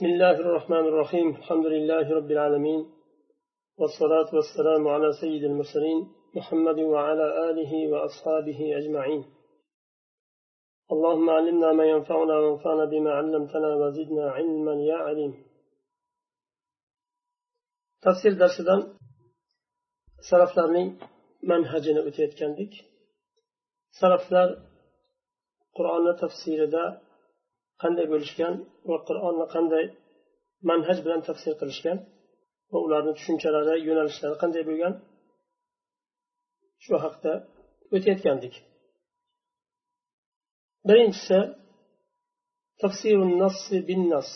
بسم الله الرحمن الرحيم الحمد لله رب العالمين والصلاة والسلام على سيد المرسلين محمد وعلى آله وأصحابه أجمعين اللهم علمنا ما ينفعنا وانفعنا بما علمتنا وزدنا علما يا عليم tafsir darsidan salaflarning manhajini o'tayotgandik. Salaflar qur'onni tafsirida qanday bo'lishgan va qur'onni qanday manhaj bilan tafsir qilishgan va ularni tushunchalari yo'nalishlari qanday bo'lgan shu haqda o'tayotgandik. Birinchisi tafsiru nassi bin nas.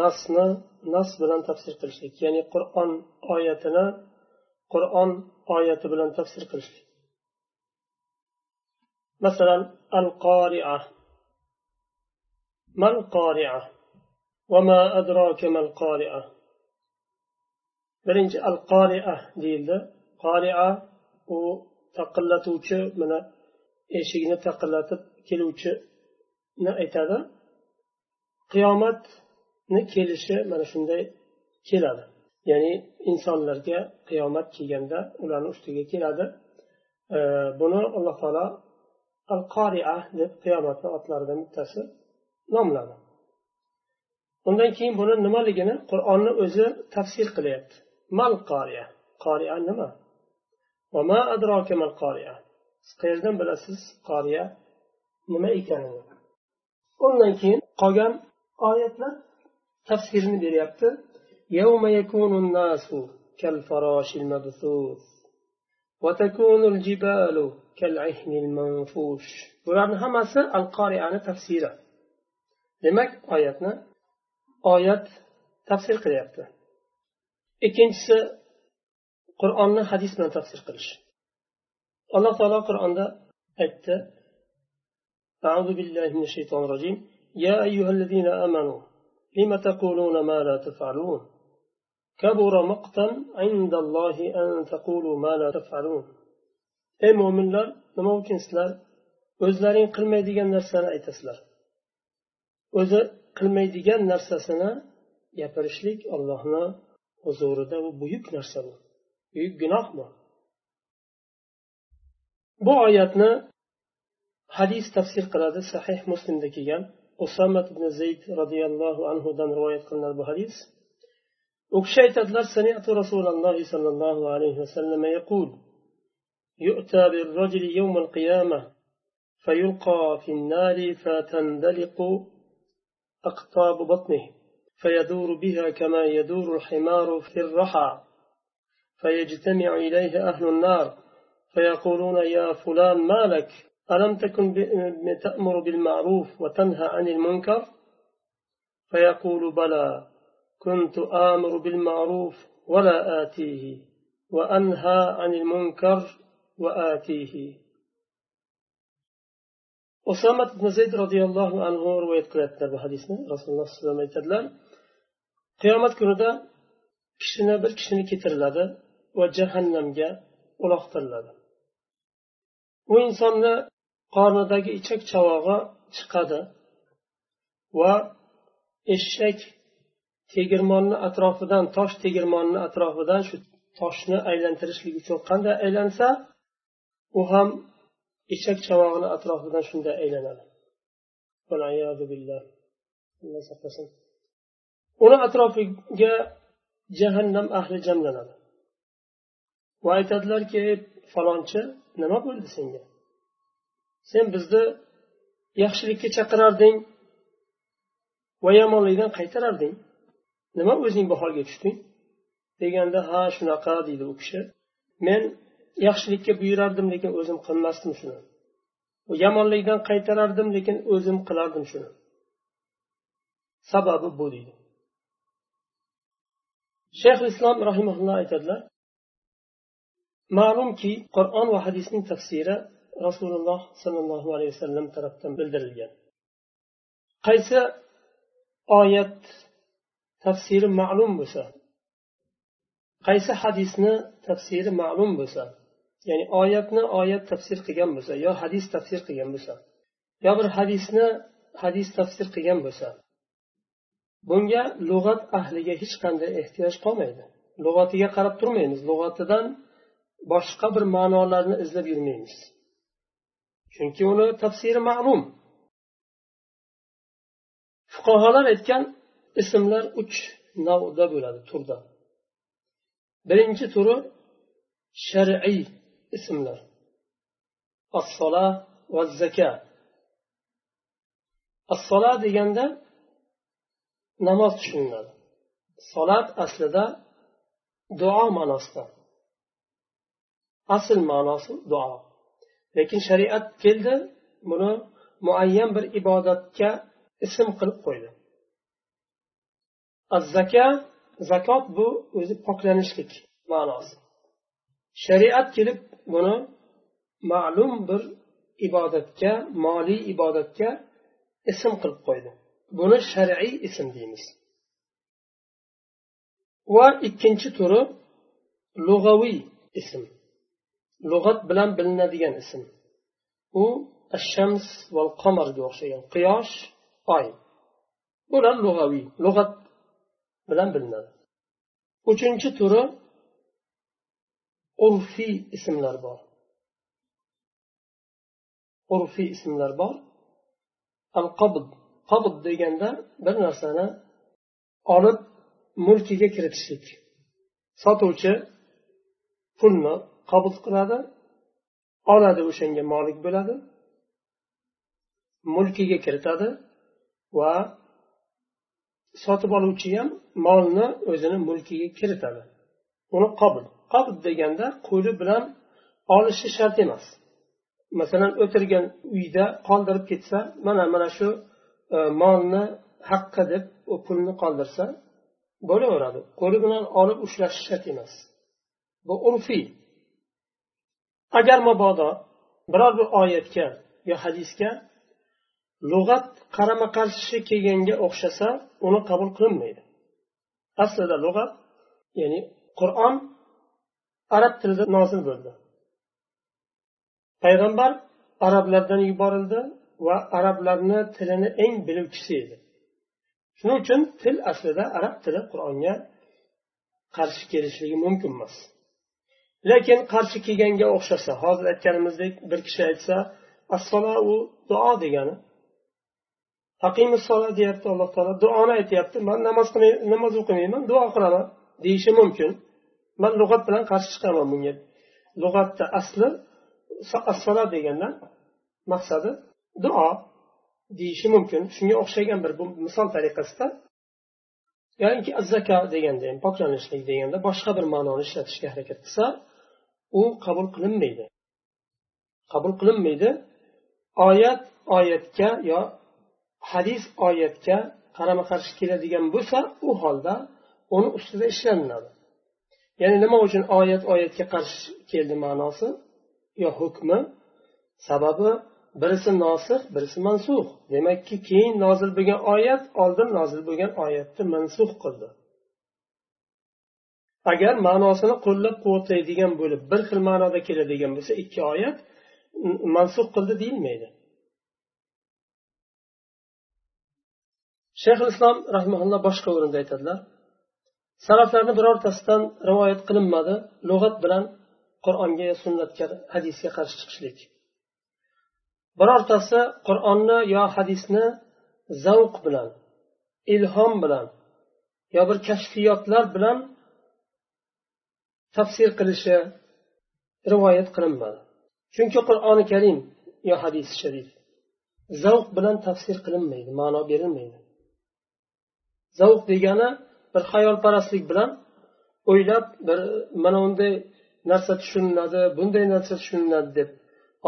Nasni nas bilan tafsir qilishlik ya'ni qur'on oyatini qur'on oyati bilan tafsir qilishlik. Masalan al qoria mal qoria وما أدراك ما القارعة birinchi al qoria deyildi qoria u taqillatuvchi mana eshikni taqillatib keluvchini aytadi qiyomatni kelishi mana shunday keladi ya'ni insonlarga qiyomat kelganda ularni ustiga keladi buni alloh taolo al qoria deb qiyomatni otlaridan bittasi nomladi undan keyin buni nimaligini qur'onni o'zi tafsir qilyapti mal qoriya qoriya nima siz qayerdan bilasiz qoriya nima ekanini undan keyin qolgan oyatlar tafsirini beryapti يوم يكون الناس كالفراش المبثوث وتكون الجبال كالعهن المنفوش bularni hammasi al qoriyani tafsiri demak oyatni oyat tafsir qilyapti ikkinchisi qur'onni hadis bilan tafsir qilish alloh taolo qur'onda aytdi أعوذ بالله من الشيطان الرجيم يا أيها الذين آمنوا لم تقولون ما لا تفعلون كبر مقتا عند الله أن تقولوا ما لا تفعلون ey mo'minlar nima uchun sizlar o'zlaring qilmaydigan narsani aytasizlar o'zi qilmaydigan narsasini gapirishlik ollohni huzurida bu buyuk narsa bu buyuk gunoh bu bu oyatni hadis tafsir qiladi sahih muslimda kelgan usamat ibn zayd roziyallohu anhudan rivoyat qilinadi bu hadis u kishi aytadilar سمعت رسول الله صلى الله عليه وسلم يقول يؤتى بالرجل يوم القيامة فيلقى في النار فتندلق أقطاب بطنه فيدور بها كما يدور الحمار في الرحى. فيجتمع إليه أهل النار فيقولون يا فلان ما لك؟ ألم تكن تأمر بالمعروف وتنهى عن المنكر؟ فيقول بلى كنت آمر بالمعروف ولا آتيه وأنهى عن المنكر وآتيه. Usomat ibn zayd roziyallohu anhu rivoyat qilyaptilar bu hadisni. Rasululloh alayhi vasallam aytadilar qiyomat kunida kishini bir kishini keltiriladi va jahannamga uloqtiriladi. U insonni qornidagi ichak chavog'i chiqadi va eshak tegirmonni atrofidan tosh tegirmonni atrofidan shu toshni aylantirishlik uchun qanday aylansa u ham eshak chavog'ini atrofidan shunday aylanadi. Uni atrofiga jahannam ahli jamlanadi. Va aytadilarki falonchi nima bo'ldi senga? Sen bizni yaxshilikka chaqirarding va yomonlikdan qaytararding. Nima o'zing bu holga tushding? deganda ha shunaqa deydi u kishi. Men yaxshilikka buyurardim lekin o'zim qilmasdim shuni. Yomonlikdan qaytarardim lekin o'zim qilardim shuni. Sababi bu deydi. Shayx islom rahimaulloh aytadilar ma'lumki qur'on va hadisning tafsiri rasululloh sollallohu alayhi vasallam tarafdan bildirilgan. Qaysi oyat tafsiri ma'lum bo'lsa qaysi hadisni tafsiri ma'lum bo'lsa ya'ni oyatni oyat tafsir qilgan bo'lsa yo hadis tafsir qilgan bo'lsa yo bir hadisni hadis tafsir qilgan bo'lsa bunga lug'at ahliga hech qanday ehtiyoj qolmaydi. Lug'atiga qarab turmaymiz. Lug'atidan boshqa bir ma'nolarni izlab yurmaymiz. Chunki uni tafsiri ma'lum. Fuqarolar aytgan ismlar uch navda bo'ladi turda. Birinchi turi shar'iy ismlar. Assola va zaka. Assola deganda namoz tushuniladi. Solat aslida duo ma'nosida. Asl ma'nosi duo. Lekin shariat keldi buni muayyan bir ibodatga ism qilib qo'ydi. Az zaka zakot bu o'zi poklanishlik ma'nosi. Shariat kelib buni ma'lum bir ibodatga moliy ibodatga ism qilib qo'ydi. Buni shar'iy ism deymiz. Va ikkinchi turi lug'aviy ism. Lug'at bilan bilinadigan ism. U ashams va qamarga o'xshagan quyosh oy. Bular lug'aviy lug'at bilan bilinadi. Uchinchi turi urfiy ismlar bor. Urfiy ismlar bor. Al qabd qabd deganda bir narsani olib mulkiga kiritishlik. Sotuvchi pulni qabul qiladi oladi o'shanga molik bo'ladi mulkiga kiritadi va sotib oluvchi ham molni o'zini mulkiga kiritadi. Uni qabul. Qabd deganda qo'li bilan olishi shart emas. Masalan o'tirgan uyda qoldirib ketsa mana mana shu e, molni haqqi deb u pulni qoldirsa bo'laveradi. Qo'li bilan olib ushlashi shart emas. Bu urfiy agar mabodo biror bir oyatga yo hadisga lug'at qarama qarshi kelganga o'xshasa uni qabul qilinmaydi. Aslida lug'at ya'ni qur'on arab tilida nozil bo'ldi. Payg'ambar arablardan yuborildi va arablarni tilini eng biluvchisi edi. Shuning uchun til aslida arab tili qur'onga qarshi kelishligi mumkin emas. Lekin qarshi kelganga o'xshasa hozir aytganimizdek bir kishi aytsa assola u duo degani sola deyapti alloh taolo duoni aytyapti. Man namoz namoz o'qimayman duo qilaman deyishi mumkin. Man lug'at bilan qarshi chiqaman bunga. Lug'atda asli assola degandan maqsadi duo deyishi mumkin. Shunga o'xshagan bir misol tariqasida yoki zaka deganda ham poklanishlik deganda boshqa bir ma'noni ishlatishga harakat qilsa u qabul qilinmaydi. Qabul qilinmaydi. Oyat oyatga yo hadis oyatga qarama qarshi keladigan bo'lsa u holda uni ustida ishlaniladi ya'ni nima uchun oyat oyatga qarshi keldi ma'nosi? Yo hukmi? Sababi birisi nosih birisi mansux demakki keyin nozil bo'lgan oyat oldin nozil bo'lgan oyatni mansux qildi. Agar ma'nosini qo'llab quvvatlaydigan bo'lib bir xil ma'noda keladigan bo'lsa ikki oyat mansux qildi deyilmaydi. Shayx islom rahmaulloh boshqa o'rinda aytadilar. Salaflarni birortasidan rivoyat qilinmadi. Lug'at bilan qur'onga sunnatga hadisga qarshi chiqishlik. Birortasi qur'onni yo hadisni zavq bilan ilhom bilan yo bir kashfiyotlar bilan tafsir qilishi rivoyat qilinmadi. Chunki qur'oni karim yo hadisi sharif zavq bilan tafsir qilinmaydi ma'no berilmaydi. Zavq degani bir xayolparastlik bilan o'ylab bir mana bunday narsa tushuniladi bunday narsa tushuniladi deb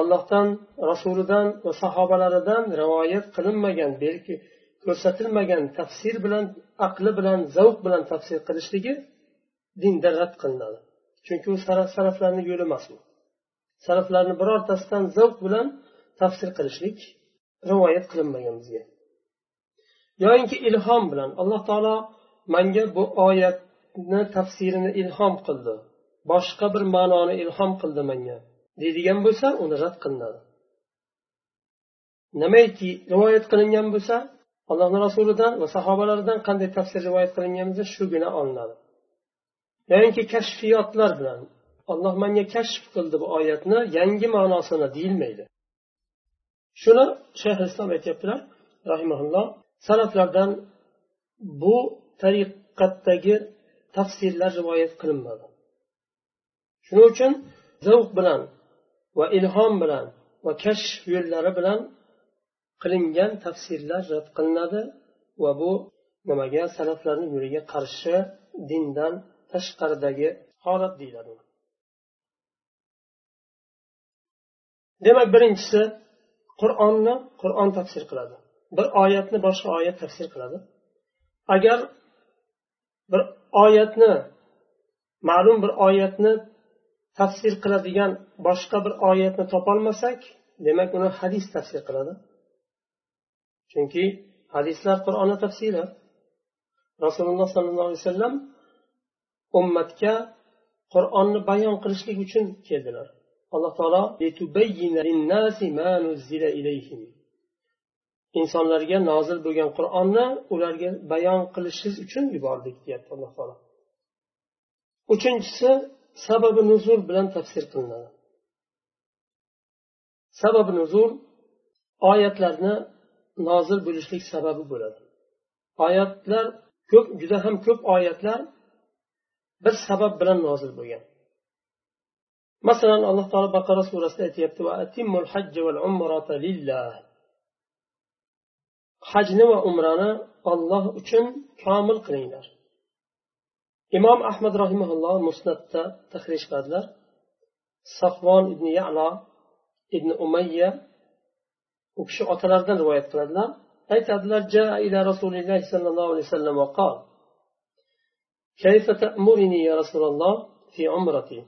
allohdan rasulidan va sahobalaridan rivoyat qilinmagan belki ko'rsatilmagan tafsir bilan aqli bilan zavq bilan tafsir qilishligi dinda rad qilinadi. Chunki u saraflarni yo'li emas u saraflarni birortasidan zavq bilan tafsir qilishlik rivoyat qilinmagan bizga. Yoyinki ilhom bilan alloh taolo manga bu oyatni tafsirini ilhom qildi. Boshqa bir ma'noni ilhom qildi menga deydigan bo'lsa uni rad qilinadi. Nimaiki rivoyat qilingan bo'lsa allohni rasulidan va sahobalaridan qanday tafsir rivoyat qilingan bo'lsa shugina olinadi. Yoinki kashfiyotlar bilan alloh manga kashf qildi bu oyatni yangi ma'nosini deyilmaydi. Shuni shayx islom aytyaptilar rahimaulloh salaflardan bu tariqatdagi tafsirlar rivoyat qilinmadi. Shuning uchun zavq bilan va ilhom bilan va kashf yo'llari bilan qilingan tafsirlar rad qilinadi va bu nimaga salaflarni yo'liga qarshi dindan tashqaridagi holat deyiladi. Demak birinchisi qur'onni qur'on tafsir qiladi. Bir oyatni boshqa oyat tafsir qiladi. Agar bir oyatni ma'lum bir oyatni tafsir qiladigan boshqa bir oyatni topolmasak demak uni hadis tafsir qiladi. Chunki hadislar qur'onni tafsiri. Rasululloh sollallohu alayhi vasallam ummatga qur'onni bayon qilishlik uchun keldilar. Alloh taolo insonlarga nozil bo'lgan qur'onni ularga bayon qilishingiz uchun yubordik deyapti alloh taolo. Uchinchisi sababi nuzul bilan tafsir qilinadi. Sababi nuzul oyatlarni nozil bo'lishlik sababi bo'ladi. Oyatlar ko'p juda ham ko'p oyatlar bir sabab bilan nozil bo'lgan. Masalan alloh taolo baqara surasida aytyapti hajni va umrani olloh uchun komil qilinglar imom ahmad rahimaulloh musnatda tahrij qiladilar safvon ibn yalo ibn umayya u kishi otalaridan rivoyat qiladilar aytadilar رسول الله صلى الله عليه وسلم وقال كيف تأمرني يا رسول الله في عمرتي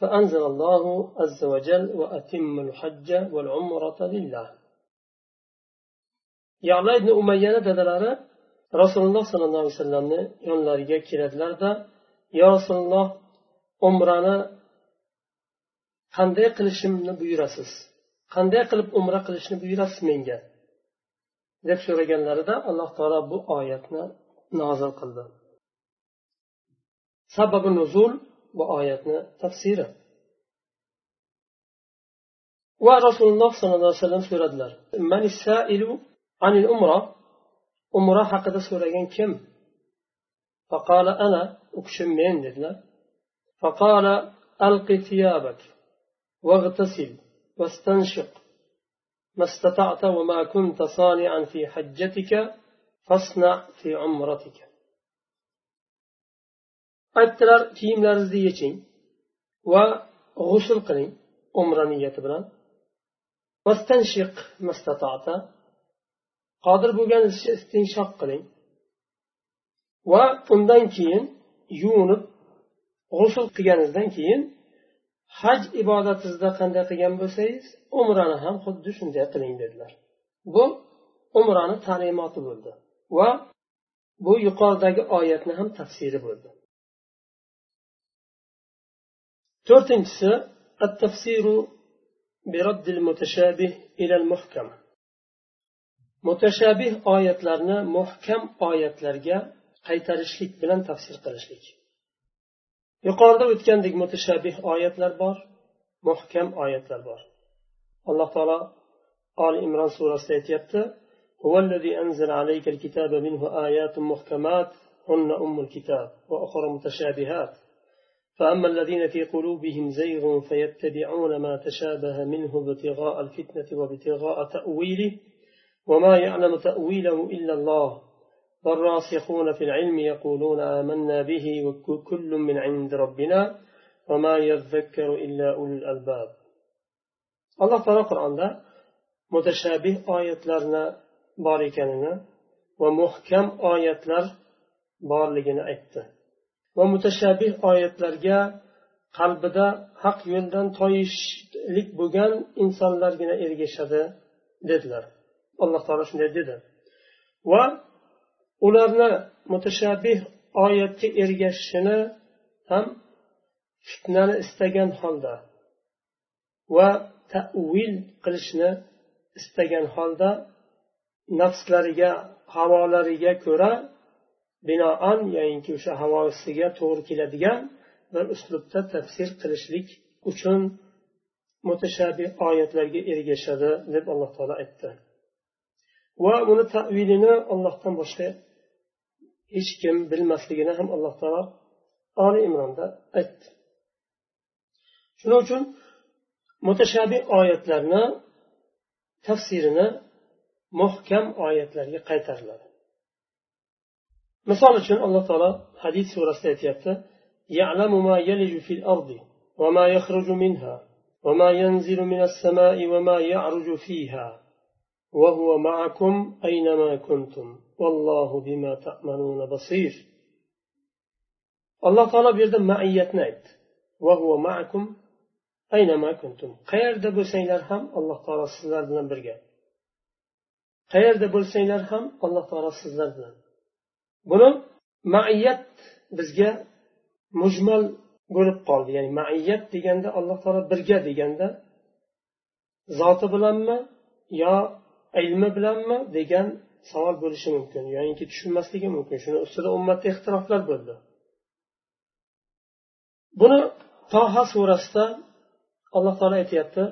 فأنزل الله عز وجل وأتم الحج والعمرة لله yala ibn umayyani dadalari rasululloh sollallohu alayhi vasallamni yonlariga keladilarda yo rasululloh umrani qanday qilishimni buyurasiz? Qanday qilib umra qilishni buyurasiz menga? deb so'raganlarida alloh taolo bu oyatni nozil qildi. Sababi nuzul bu oyatni tafsiri. Va rasululloh sollallohu alayhi vasallam so'radilar عن الأمرة. أمرة حق سورة كم؟ فقال أنا أكشم من دلنا فقال ألق ثيابك واغتسل واستنشق. ما استطعت وما كنت صانعا في حجتك فاصنع في عمرتك. aytdilar kiyimlaringizni yeching va g'usul qiling واستنشق ما استطعت. qodir bo'lganingizcha istinshoq qiling va undan keyin yuvinib g'usul qilganingizdan keyin haj ibodatingizda qanday qilgan bo'lsangiz umrani ham xuddi shunday qiling dedilar bu umrani ta'limoti bo'ldi va bu yuqoridagi oyatni ham tafsiri bo'ldi to'rtinchisi التفسير برد المتشابه إلى المحكم mutashabih oyatlarni muhkam oyatlarga qaytarishlik bilan tafsir qilishlik yuqorida o'tgandek mutashabih oyatlar bor muhkam oyatlar bor alloh taolo oli imron surasida aytyapti هو الذي أنزل عليك الكتاب منه آيات محكمات هن أم الكتاب وأخرى متشابهات فأما الذين في قلوبهم زيغ فيتبعون ما تشابه منه ابتغاء الفتنة وابتغاء تأويله وما يعلم تأويله إلا الله والراسخون في العلم يقولون آمنا به وكل من عند ربنا وما يذكر إلا أولو الألباب الله تعالى قرآن mutashabih oyatlarni bor ekanini va muhkam oyatlar borligini aytdi va mutashabih oyatlarga qalbida haq yo'ldan toyishlik bo'lgan insonlargina ergashadi dedilar Alloh taolo shunday dedi. Va ularni mutashabbih oyatga ergashishini ham fitnani istagan holda va tavil qilishni istagan holda nafslariga havolariga ko'ra binoan ya'niki o'sha havosiga to'g'ri keladigan bir uslubda tafsir qilishlik uchun mutashabih oyatlarga ergashadi deb alloh taolo aytdi. va uni tavilini ollohdan boshqa hech kim bilmasligini ham alloh taolo oli imronda aytdi shuning uchun mutashabih oyatlarni tafsirini muhkam oyatlarga qaytariladi misol uchun alloh taolo hadis surasida aytyapti يعلم ما يلج في الأرض وما يخرج منها وما ينزل من السماء وما يعرج فيها وهو معكم أينما كنتم والله بما تعملون بصير alloh taolo bu yerda maiyatni aytdi qayerda bo'lsanglar ham alloh taolo sizlar bilan birga qayerda bo'lsanglar ham alloh taolo sizlar bilan buni maiyat bizga mujmal bo'lib qoldi ya'ni maiyat deganda alloh taolo birga deganda zoti bilanmi yo ilmi bilanmi degan savol bo'lishi mumkin yoinki tushunmasligi mumkin. Shuni ustida ummatda ixtiroflar bo'ldi. Buni toha surasida alloh taolo aytyapti.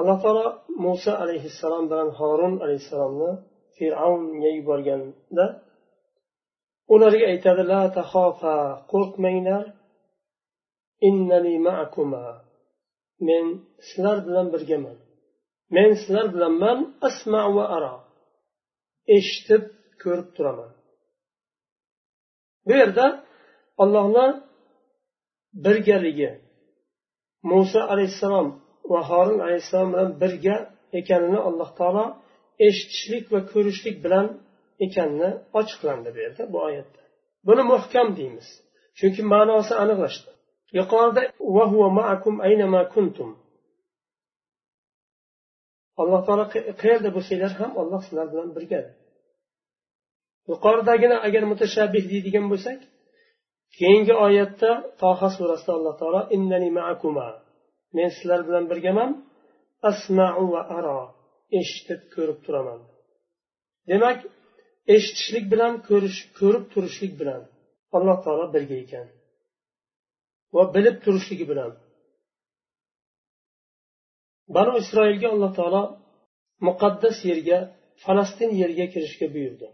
Alloh taolo muso alayhissalom bilan horun alayhissalomni fir'avnga yuborganda ularga aytadi la tahofa qo'rqmanglar. Innani ma'akuma. Men sizlar bilan birgaman. Men sizlar bilanman asma va ara. Eshitib ko'rib turaman. Bu yerda allohni birgaligi muso alayhissalom va horin alayhissalom bilan birga ekanini alloh taolo eshitishlik va ko'rishlik bilan ekanini ochiqlandi bu yerda bu oyatda. Buni muhkam deymiz chunki ma'nosi aniqlashdi. Yuqorida alloh taolo qayerda bo'lsanglar ham alloh sizlar bilan birga. Yuqoridagini agar mutashabbih deydigan bo'lsak keyingi oyatda toha surasida alloh taolo innani ma'akuma men sizlar bilan birgaman asmau va aro eshitib ko'rib turaman demak eshitishlik bilan ko'rish ko'rib turishlik bilan alloh taolo birga ekan. va bilib turishligi bilan banu isroilga alloh taolo muqaddas yerga falastin yeriga kirishga buyurdi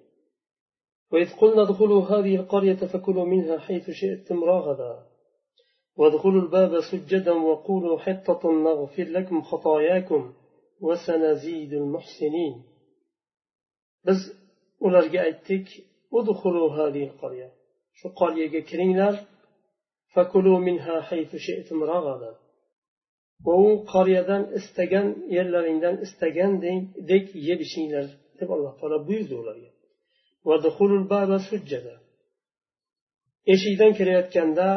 وادخلوا الباب سجدا وقولوا حطة نغفر لكم خطاياكم وسنزيد المحسنين. بس أولا رجعتك ادخلوا هذه القرية. شو قال يجي كرينلر va u qoryadan istagan yerlaringdan istagandek yeb ichinglar deb alloh taolo buyurdi ularga. Eshikdan kirayotganda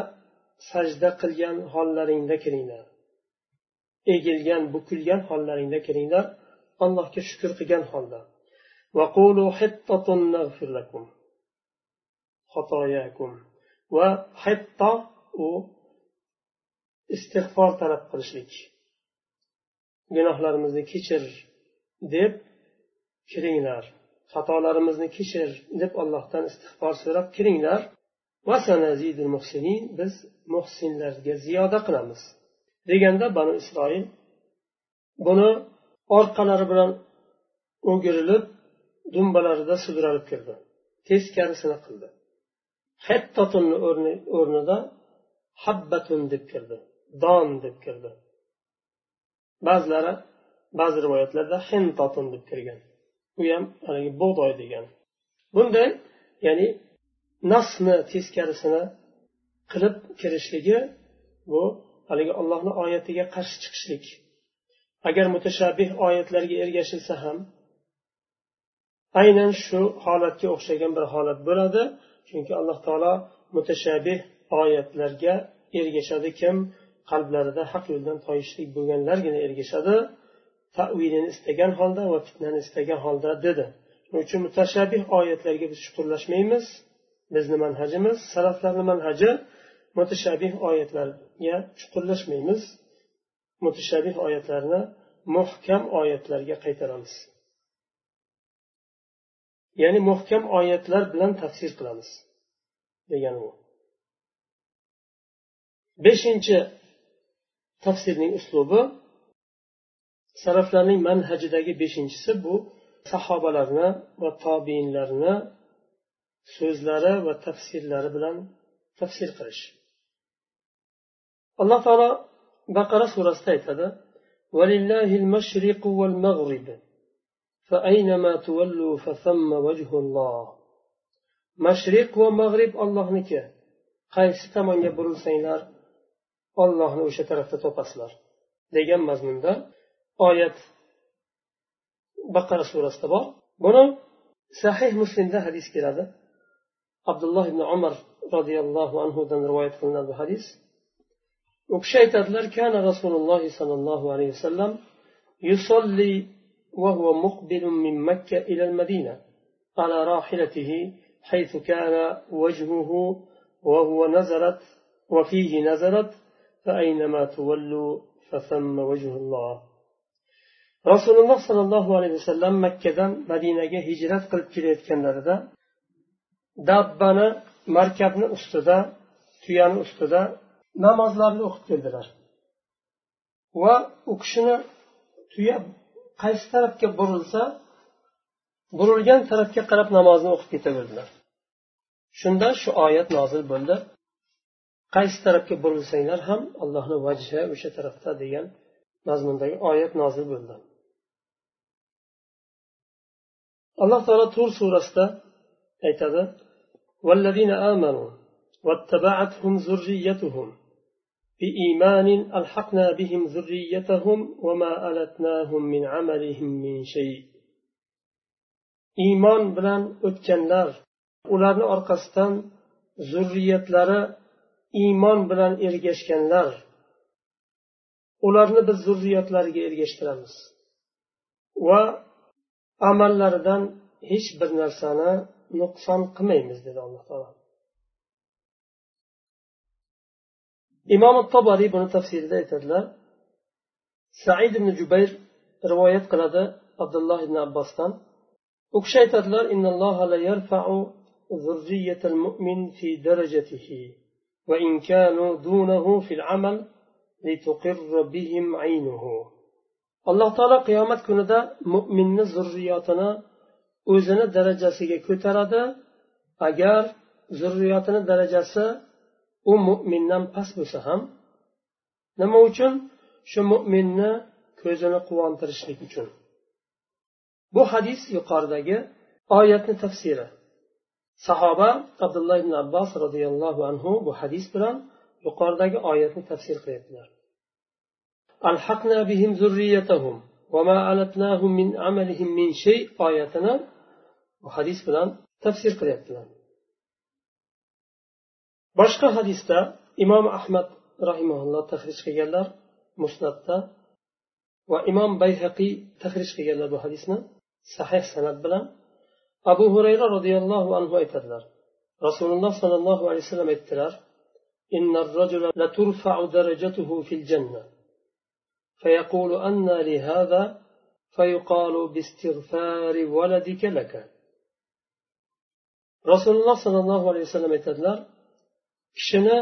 sajda qilgan hollaringda kiringlar egilgan bukilgan hollaringda kiringlar allohga shukur qilgan holda. Va hatto u istig'for talab qilishlik gunohlarimizni kechir deb kiringlar xatolarimizni kechir deb allohdan istig'for so'rab kiringlar biz muhsinlarga ziyoda qilamiz deganda banu isroil buni orqalari bilan o'girilib dumbalarida sudralib kirdi teskarisini qildi. Hattotunni o'rnida habbatun deb kirdi don deb kirdi. Ba'zilari ba'zi rivoyatlarda hintotun deb kirgan. U ham haligi bug'doy degan. Bunday ya'ni nasni teskarisini qilib kirishligi bu haligi allohni oyatiga qarshi chiqishlik. Agar mutashabbih oyatlarga ergashilsa ham aynan shu holatga o'xshagan bir holat bo'ladi chunki alloh taolo mutashabbih oyatlarga ergashadi. Kim qalblarida haq yo'ldan toyishlik bo'lganlargina ergashadi tavilini istagan holda va fitnani istagan holda dedi. Shuning uchun mutashabih oyatlarga biz chuqurlashmaymiz bizni manhajimiz salaflarni manhaji mutashabih oyatlarga chuqurlashmaymiz mutashabih oyatlarni muhkam oyatlarga qaytaramiz. Ya'ni muhkam oyatlar bilan tafsir qilamiz degani u beshinchi tafsirning uslubi saraflarning manhajidagi beshinchisi bu sahobalarni va tobiinlarni so'zlari va tafsirlari bilan tafsir qilish alloh taolo baqara surasida aytadi ولله المشرق والمغرب فأينما تولوا فثم وجه الله mashriq va mag'rib ollohniki qaysi tomonga burilsanglar ollohni o'sha tarafda topasizlar degan mazmunda oyat baqara surasida bor buni sahih muslimda hadis keladi abdulloh ibn umar roziyallohu anhudan rivoyat qilinadi bu hadis u kishi aytadilar kana rasululloh sollallohu alayhi vasallam yusolli وهو مقبل من مكة إلى المدينة على راحلته حيث كان وجهه وهو نزلت وفيه نزلت فأينما تولوا فثم وجه الله rasululloh sollallohu alayhi vasallam makkadan madinaga hijrat qilib kelayotganlarida dabbani markabni ustida tuyani ustida namozlarni o'qib keldilar va u kishini tuya qaysi tarafga burilsa burilgan tarafga qarab namozni o'qib ketaverdilar shunda shu oyat nozil bo'ldi qaysi tarafga burilsanglar ham allohni vajhi o'sha tarafda degan mazmundagi oyat nozil bo'ldi alloh taolo tur surasida aytadi والذين آمنوا واتبعتهم ذريتهم بإيمان ألحقنا بهم ذريتهم وما ألتناهم من عملهم من شيء iymon bilan o'tganlar ularni orqasidan zurriyatlari iymon bilan ergashganlar ularni biz zurriyotlariga ergashtiramiz. Va amallaridan hech bir narsani nuqson qilmaymiz dedi alloh taolo. Imom tobariy buni tafsirida aytadilar. Said ibn jubayr rivoyat qiladi abdulloh ibn abbosdan u kishi aytadilar ذرية المؤمن في درجته وإن كانوا دونه في العمل لتقر بهم عينه alloh taolo qiyomat kunida mo'minni zurriyotini o'zini darajasiga ko'taradi agar zurriyotini darajasi u mo'mindan past bo'lsa ham nima uchun shu mo'minni ko'zini quvontirishlik uchun bu hadis yuqoridagi oyatni tafsiri sahoba abdulloh ibn abbos roziyallohu anhu bu hadis bilan yuqoridagi oyatni tafsir qilyaptilar ألحقنا بهم ذريتهم وما ألتناهم من عملهم من شيء آياتنا وحديث بلان تفسير قريبتنا boshqa hadisda imom ahmad rahimaulloh tahrij qilganlar musnatda va imom bayhaqiy tahrij qilganlar bu hadisni sahih sanat bilan abu hurayra roziyallohu anhu aytadilar rasululloh sollallohu alayhi vasallam aytdilar إن الرجل لترفع درجته في الجنة فيقول أن لهذا فيقال باستغفار ولدك لك رسول الله صلى الله عليه وسلم aytadilar kishini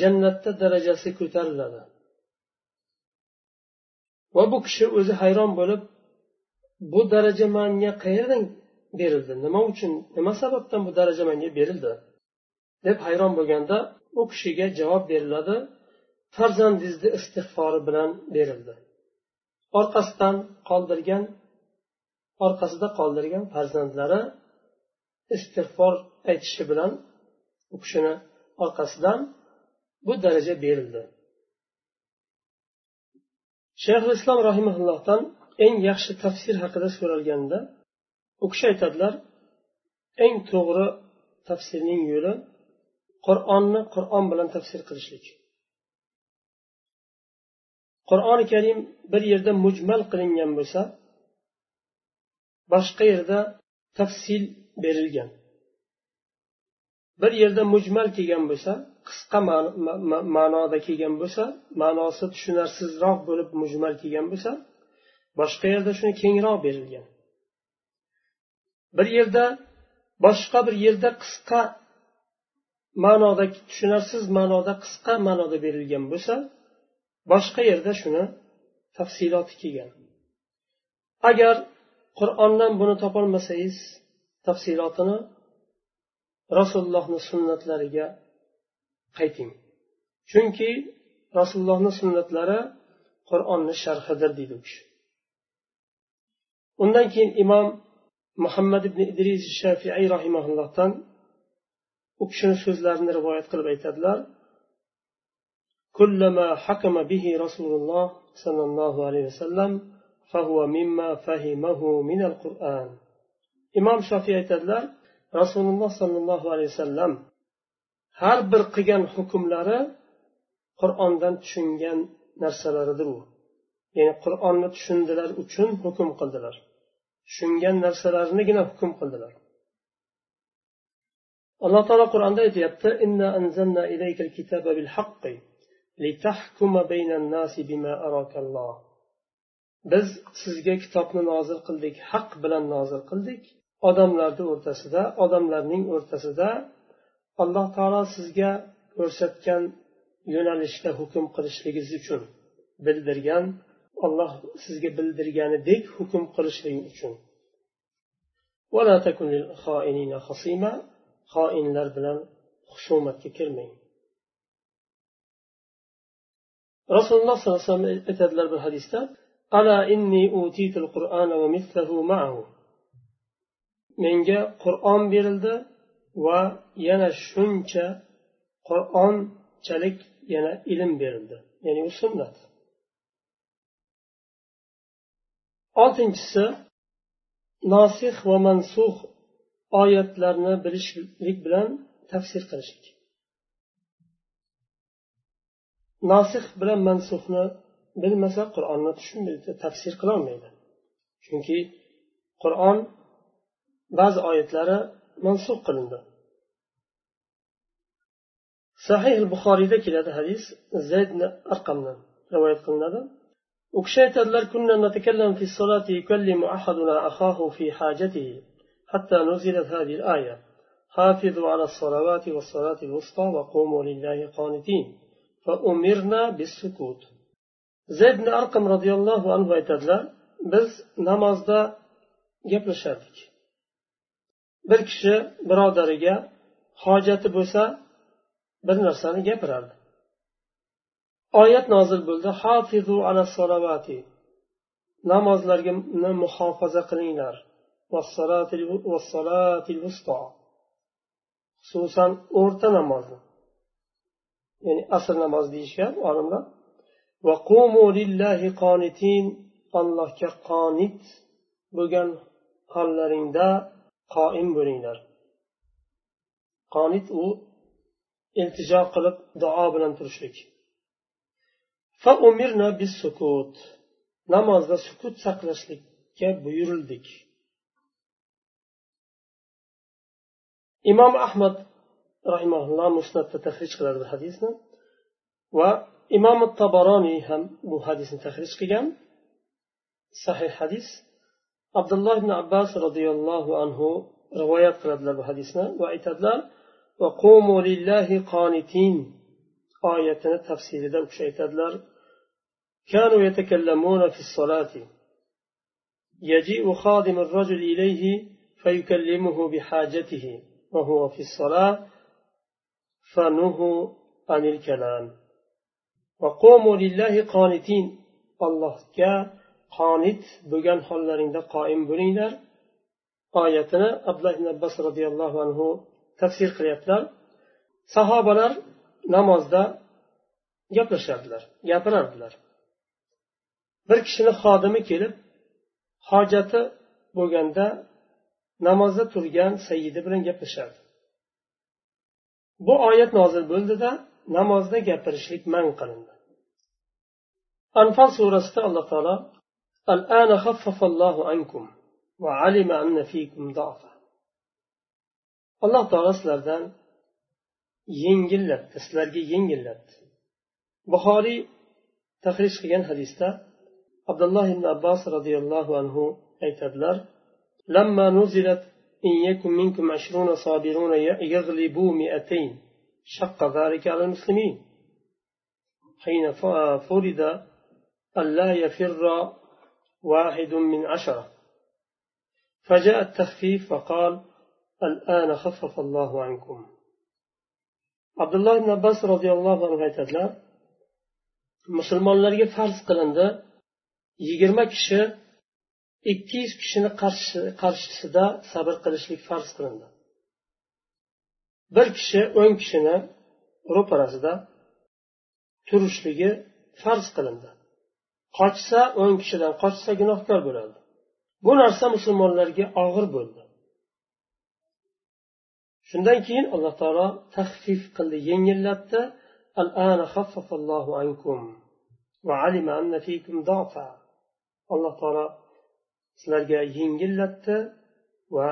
jannatda darajasi ko'tariladi va bu kishi o'zi hayron bo'lib bu daraja manga qayerdan berildi. Nima uchun nima sababdan bu daraja menga berildi? deb hayron bo'lganda u kishiga javob beriladi. Farzandingizni istig'fori bilan berildi. Orqasidan qoldirgan orqasida qoldirgan farzandlari istig'for aytishi bilan u kishini orqasidan bu daraja berildi. Shayx islom rahimaullohdan eng yaxshi tafsir haqida so'ralganda u kishi aytadilar eng to'g'ri tafsirning yo'li qur'onni qur'on bilan tafsir qilishlik. Qur'oni karim bir yerda mujmal qilingan bo'lsa boshqa yerda tafsil berilgan. Bir yerda mujmal kelgan bo'lsa qisqa ma'noda kelgan bo'lsa ma'nosi tushunarsizroq bo'lib mujmal kelgan bo'lsa boshqa yerda shuni kengroq berilgan. Bir yerda boshqa bir yerda qisqa ma'noda tushunarsiz ma'noda qisqa ma'noda berilgan bo'lsa boshqa yerda shuni tafsiloti kelgan. Agar qur'ondan buni topolmasangiz tafsilotini rasulullohni sunnatlariga qayting. Chunki rasulullohni sunnatlari qur'onni sharhidir deydi u kishi. Undan keyin imom muhammad ibn idris shafiiy rahimaullohdan u kishini so'zlarini rivoyat qilib aytadilar كلما حكم به رسول الله صلى الله عليه وسلم فهو مما فهمه من القرآن imom shofiy aytadilar rasululloh sollallohu alayhi vasallam har bir qilgan hukmlari qur'ondan tushungan narsalaridir u ya'ni qur'onni tushundilar uchun hukm qildilar Tushungan narsalarnigina hukm qildilar. Alloh taolo qur'onda aytyapti inna kitaba bil haqqi litahkuma nasi bima biz sizga kitobni nozil qildik haq bilan nozil qildik. Odamlarni o'rtasida odamlarning o'rtasida alloh taolo sizga ko'rsatgan yo'nalishda hukm qilishligingiz uchun bildirgan olloh sizga bildirganidek hukm qilishlik uchun. Xoinlar bilan husumatga kirmang. Rasululloh sollallohu alayhi vasallam aytadilar bir hadisda ala inni utitul qur'ana va mislahu ma'ahu. Menga qur'on berildi va yana shuncha qur'onchalik yana ilm berildi. Ya'ni u sunnat. Oltinchisi nosih va mansux oyatlarni bilishlik bilan tafsir qilishlik. Nosih bilan mansuhni bilmasa qur'onni tushunmaydi tafsir qilolmaydi chunki qur'on ba'zi oyatlari mansub qilindi. Sahih buxoriyda keladi hadis zayd arqamdan rivoyat qilinadi. u kishi aytadilar kunna natakallam fi solati yukallimu ahaduna akhahu fi hajatihi حتى نزلت هذه الآية حافظوا على الصلوات والصلاة الوسطى وقوموا لله قانتين فأمرنا بالسكوت زيد بن أرقم رضي الله عنه aytadilar biz namozda gaplashardik bir kishi birodariga hojati bo'lsa bir narsani gapirardi Oyat nozil bo'ldi. Hafizu ala salavati. Namozlarga muhofaza qilinglar. Xususan o'rta namozni ya'ni asr namozi deyishgan olimlar. Allohga qonit bo'lgan hollaringda qoim bo'linglar. Qonit u iltijo qilib duo bilan turishlik. Namozda sukut saqlashlikka buyurildik. Imom ahmad rahimaulloh musnatda tahrij qiladi bu hadisni. Va imom tabaroniy ham bu hadisni tahrij qilgan. Sahih hadis. Abdulloh ibn abbos roziyallohu anhu rivoyat qiladilar bu hadisni va aytadilar oyatini tafsirida u kishi aytadilar. كانوا يتكلمون في الصلاة. يجيء خادم الرجل إليه فيكلمه بحاجته وهو في الصلاة فنهوا عن الكلام. وقوموا لله قانتين. الله كا قانت بغن حلرين قائم بنين آياتنا عبد الله بن عباس رضي الله عنه تفسير قريتنا صحابنا namozda gaplashardilar gapirardilar bir kishini xodimi kelib hojati bo'lganda namozda turgan sayyidi bilan gaplashardi bu oyat nozil bo'ldida namozda gapirishlik man qilindi anfal surasida alloh taolo الآن خفف الله عنكم وعلم أن فيكم ضعفا alloh taolo sizlardan yengillatdi sizlarga yengillatdi buxoriy tahrij qilgan hadisda abdulloh ibn abbos roziyallohu anhu aytadilar لما نزلت إن يكن منكم عشرون صابرون يغلبوا مئتين شق ذلك على المسلمين حين فرض ألا يفر واحد من عشرة فجاء التخفيف فقال الآن خفف الله عنكم عبد الله بن عباس رضي الله عنه aytadilar musulmonlarga farz qilindi yigirma kishi ikki yuz kishini qarshisida sabr qilishlik farz qilindi. Bir kishi o'n kishini ro'parasida turishligi farz qilindi. Qochsa o'n kishidan qochsa gunohkor bo'ladi. Bu narsa musulmonlarga og'ir bo'ldi. Shundan keyin alloh taolo tahfif qildi yengillatdi. Alloh taolo sizlarga yengillatdi va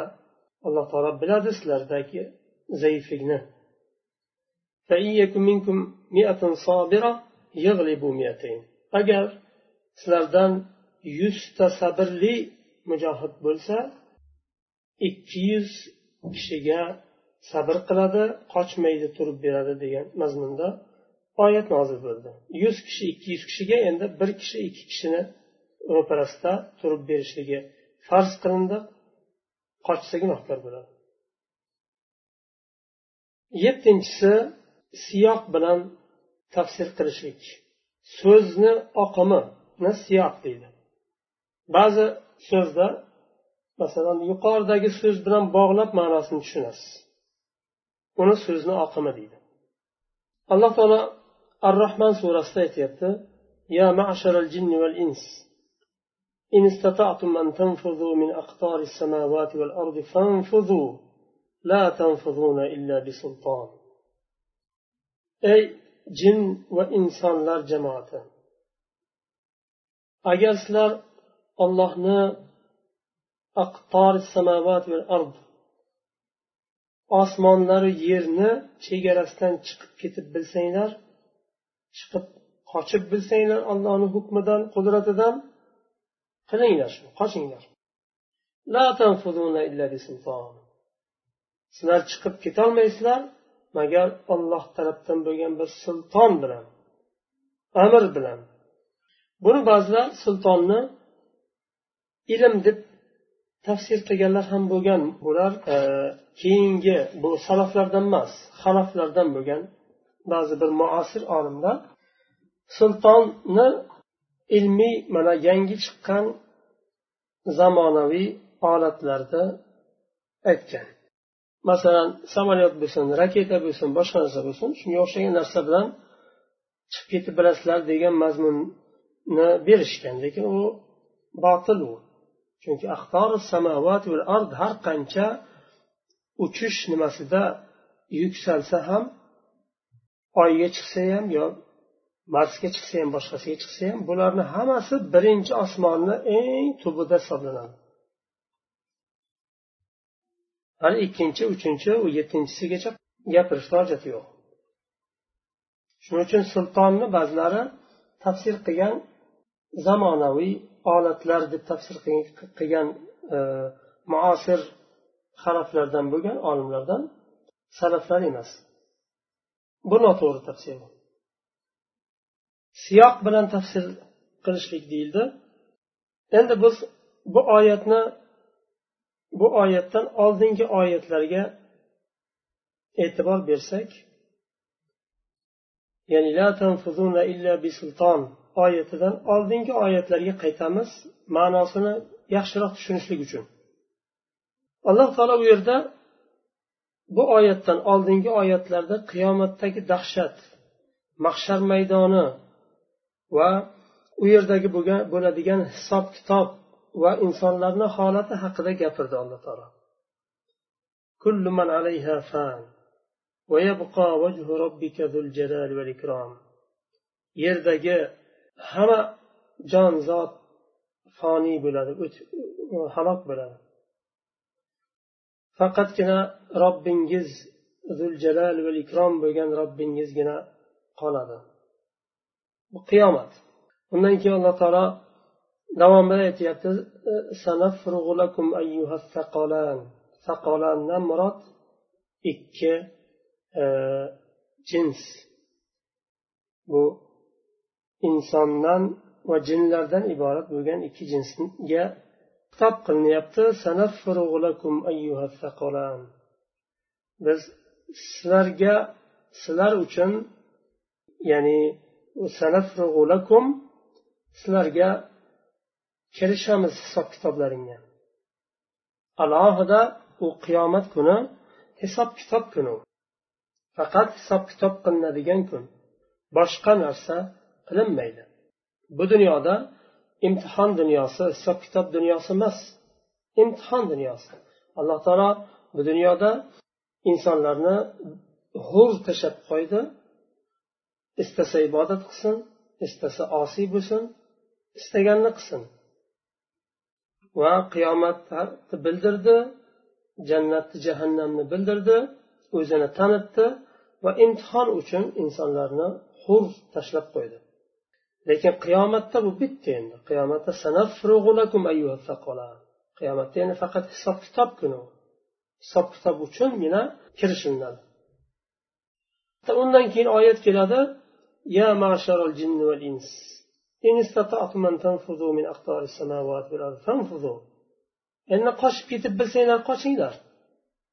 alloh taolo biladi sizlardagi zaiflikni. Agar sizlardan yuzta sabrli mujohid bo'lsa ikki yuz kishiga sabr qiladi qochmaydi turib beradi degan mazmunda oyat nozil bo'ldi. Yuz kishi ikki yuz kishiga endi bir kishi ikki kishini ro'parasida turib berishligi farz qilindi. Qochsa gunohkor bo'ladi. Yettinchisi siyoq bilan tafsir qilishlik. So'zni oqimini siyoq deydi. Ba'zi so'zda masalan yuqoridagi so'z bilan bog'lab ma'nosini tushunasiz. Uni so'zni oqimi deydi. Alloh taolo ar rahman surasida aytyapti ya ma'sharal jinni val ins. إن استطعتم أن تنفذوا من أقطار السماوات والأرض فانفذوا لا تنفذون إلا بسلطان أي جن وإنسان لار جماعة agar sizlar ollohni aqtor samovat va ard osmonlaru yerni chegarasidan chiqib ketib bilsanglar chiqib qochib bilsanglar allohni hukmidan qudratidan qilinglar shu qochinglar sizlar chiqib ketolmaysizlar magar olloh tarafdan bo'lgan bir sulton bilan amr bilan. Buni ba'zilar sultonni ilm deb tafsir qilganlar ham bo'lgan bular e, keyingi bu salaflardan emas xaloflardan bo'lgan ba'zi bir muasir olimlar sultonni ilmiy mana yangi chiqqan zamonaviy holatlarda aytgan. Masalan samolyot bo'lsin raketa bo'lsin boshqa narsa bo'lsin shunga o'xshagan narsa bilan chiqib ketib bilasizlar degan mazmunni berishgan. Lekin u botil u. Chunki samovat va ard har qancha uchish nimasida yuksalsa ham oyga chiqsa ham yo marsga chiqsa ham boshqasiga chiqsa ham bularni hammasi birinchi osmonni eng tubida hisoblanadi. Hali ikkinchi uchinchi u yettinchisigacha gapirishni hojati yo'q. Shuning uchun sultonni ba'zilari tafsir qilgan zamonaviy olatlar deb tafsir qilgan e, muasir haraflardan bo'lgan olimlardan salaflar emas. Bu noto'g'ri tafsir. Siyoq bilan tafsir qilishlik deyildi. Endi biz bu oyatni bu oyatdan oldingi oyatlarga e'tibor bersak ya'ni la tanfuzuna illa bisulton oyatidan oldingi oyatlarga qaytamiz ma'nosini yaxshiroq tushunishlik uchun. Alloh taolo bu yerda bu oyatdan oldingi oyatlarda qiyomatdagi dahshat mahshar maydoni va u yerdagi bo'ladigan hisob kitob va insonlarni holati haqida gapirdi alloh taolo كل من عليها فان ويبقى وجه ربك ذو الجلال والإكرام yerdagi hamma jon zot foniy bo'ladi halok bo'ladi faqatgina robbingiz zuljalal va ikrom bo'lgan robbingizgina qoladi Bu qiyomat. Undan keyin alloh taolo davomida aytyapti saqolandan murod ikki e, jins. Bu insondan va jinlardan iborat bo'lgan ikki jinsga xitob qilinyapti biz sizlarga sizlar uchun ya'ni sizlarga kirishamiz hisob kitoblaringga alohida u qiyomat kuni hisob kitob kuni faqat hisob kitob qilinadigan kun boshqa narsa qilinmaydi bu dunyoda imtihon dunyosi hisob kitob dunyosi emas imtihon dunyosi alloh taolo bu dunyoda insonlarni hur tashlab qo'ydi istasa ibodat qilsin istasa osiy bo'lsin istaganini qilsin. Va qiyomatni bildirdi jannatni jahannamni bildirdi o'zini tanitdi va imtihon uchun insonlarni hur tashlab qo'ydi. Lekin qiyomatda bu bitta endi. Qiyomatda qiyomatda yana faqat hisob kitob kuni. Hisob kitob uchungina kirishiladi. Undan keyin oyat keladi. يا معشر الجن والإنس إن استطعتم أن تنفذوا من أقطار السماوات والأرض فانفذوا. إن قش كتب بسينا قشينا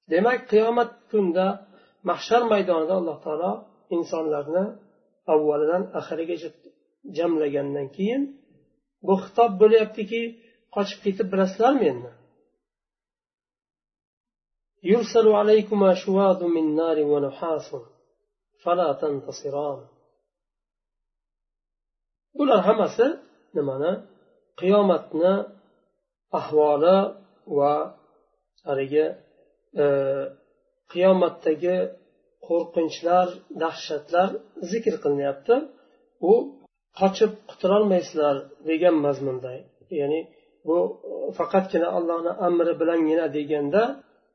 لما قيامة كندا محشر ميدان الله تعالى إنسان لغنا أولا أخرج جملة جنن كين. بخطاب بولي أبتكي قش كتب برسلال مينا يرسل عليكم شواذ من نار ونحاس. فلا تنتصران. Bular hammasi nimani? Qiyomatni ahvoli va haligi e, qiyomatdagi qo'rqinchlar dahshatlar zikr qilinyapti. U qochib qutulolmaysizlar degan mazmunda. Ya'ni bu faqatgina allohni amri bilangina deganda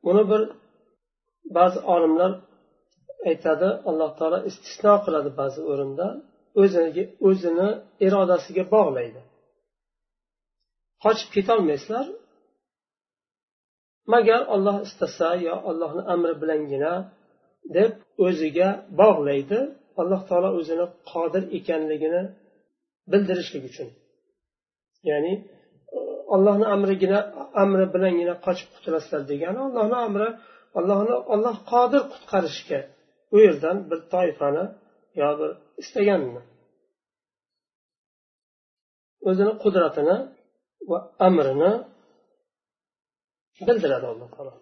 uni bir ba'zi olimlar aytadi alloh taolo istisno qiladi ba'zi o'rinda. O'ziga o'zini irodasiga bog'laydi. Qochib ketolmaysizlar magar olloh istasa yo allohni amri bilangina deb o'ziga bog'laydi alloh taolo o'zini qodir ekanligini bildirishlik uchun. Ya'ni ollohni amrigina amri bilangina qochib qutulasizlar degani ollohni amri ollohni olloh qodir qutqarishga u yerdan bir toifani yo bir istaganini o'zini qudratini va amrini bildiradi alloh taolo.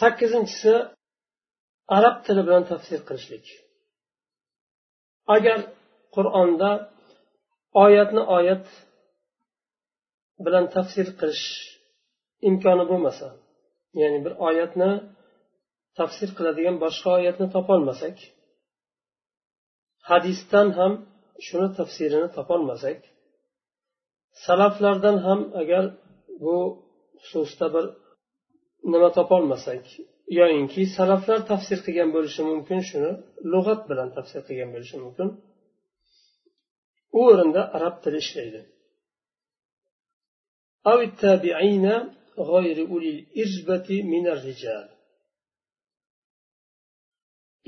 Sakkizinchisi arab tili bilan tafsir qilishlik. Agar qur'onda oyatni oyat bilan tafsir qilish imkoni bo'lmasa ya'ni bir oyatni tafsir qiladigan boshqa oyatni topolmasak hadisdan ham shuni tafsirini topolmasak salaflardan ham agar bu xususda bir nima topolmasak yoyinki salaflar tafsir qilgan bo'lishi mumkin shuni lug'at bilan tafsir qilgan bo'lishi mumkin u o'rinda arab tili ishlaydi أو التابعين غير أولي الإربة من الرجال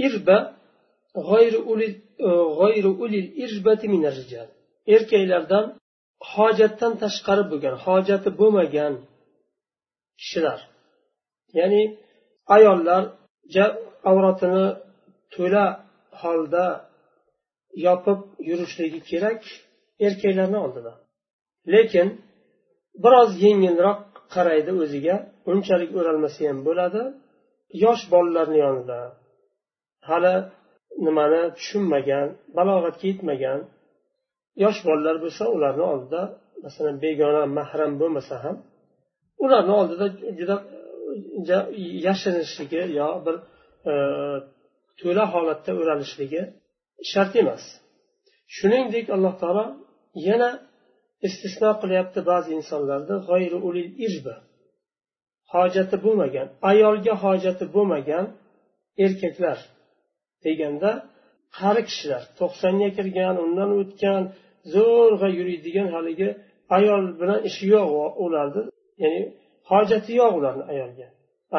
irba e, erkaklardan hojatdan tashqari bo'lgan hojati bo'lmagan kishilar. Ya'ni ayollar avratini to'la holda yopib yurishligi kerak erkaklarni oldida. Lekin biroz yengilroq qaraydi o'ziga unchalik o'ralmasa ham bo'ladi yosh bolalarni yonida hali nimani tushunmagan balog'atga yetmagan yosh bolalar bo'lsa ularni oldida masalan begona mahram bo'lmasa ham ularni oldida juda yashirishligi yo bir e, to'la holatda o'ralishligi shart emas. Shuningdek alloh taolo yana istisno qilyapti ba'zi insonlarni g'oyri ulil irba hojati bo'lmagan ayolga hojati bo'lmagan erkaklar. Deganda qari kishilar to'qsonga kirgan undan o'tgan zo'rg'a yuriydigan haligi ayol bilan ishi yo'q ularni ya'ni hojati yo'q ularni ayolga.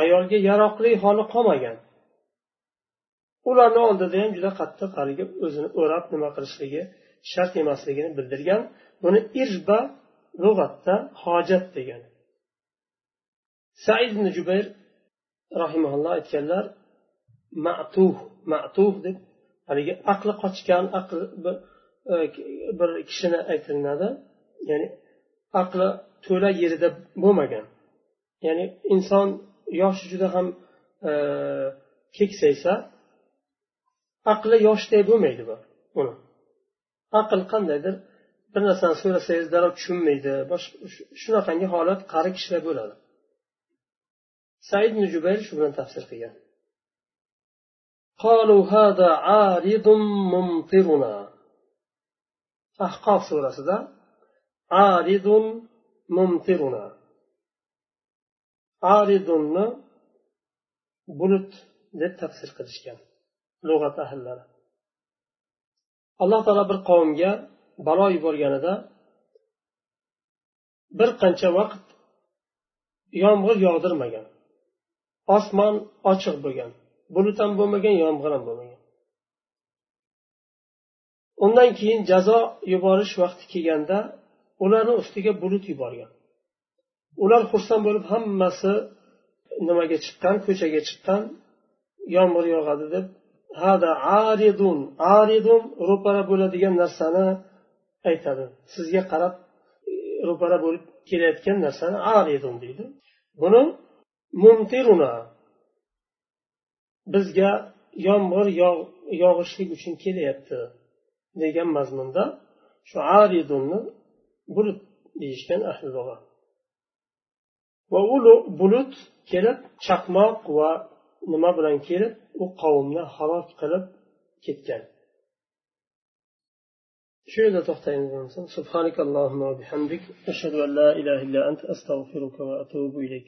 Ayolga yaroqli holi qolmagan. Ularni oldida ham juda qattiq haligi o'zini o'rab nima qilishligi shart emasligini bildirgan. Buni irba lug'atda hojat degan said ibn jubayr rahimaulloh aytganlar matuh matuh deb haligi aqli qochgan aql e, bir kishini aytilinadi. Ya'ni aqli to'la yerida bo'lmagan. Ya'ni inson yoshi juda ham e, keksaysa aqli yoshday bo'lmaydi bu uni. Aql qandaydir bir narsani so'rasangiz darrov tushunmaydi shunaqangi holat qari kishida bo'ladi. Said jubayr shu bilan tafsir qilgan. قالوا هذا عارض ممطرنا ahqof surasida aridun mumtiruna aridunni bulut deb tafsir qilishgan lug'at ahllari alloh taolo bir qavmga balo yuborganida bir qancha vaqt yomg'ir yog'dirmagan osmon ochiq bo'lgan bulut ham bo'lmagan yomg'ir ham bo'lmagan. Undan keyin jazo yuborish vaqti kelganda ularni ustiga bulut yuborgan. Ular xursand bo'lib hammasi nimaga chiqqan ko'chaga chiqqan yomg'ir yog'adi deb hada aridun aridun ro'para bo'ladigan narsani aytadi. Sizga qarab ro'para bo'lib kelayotgan narsani aridun deydi. Buni mumtiruna bizga yomg'ir yog'ishlik uchun kelyapti degan mazmunda shu aridunni bulut deyishgan ahli va u bulut kelib chaqmoq va nima bilan kelib u qavmni halok qilib ketgan. Shu yerda to'xtaymiz subhanakallohumma bihamdik. Ashhadu an la ilaha illa ant astag'firuka va atubu ilayk.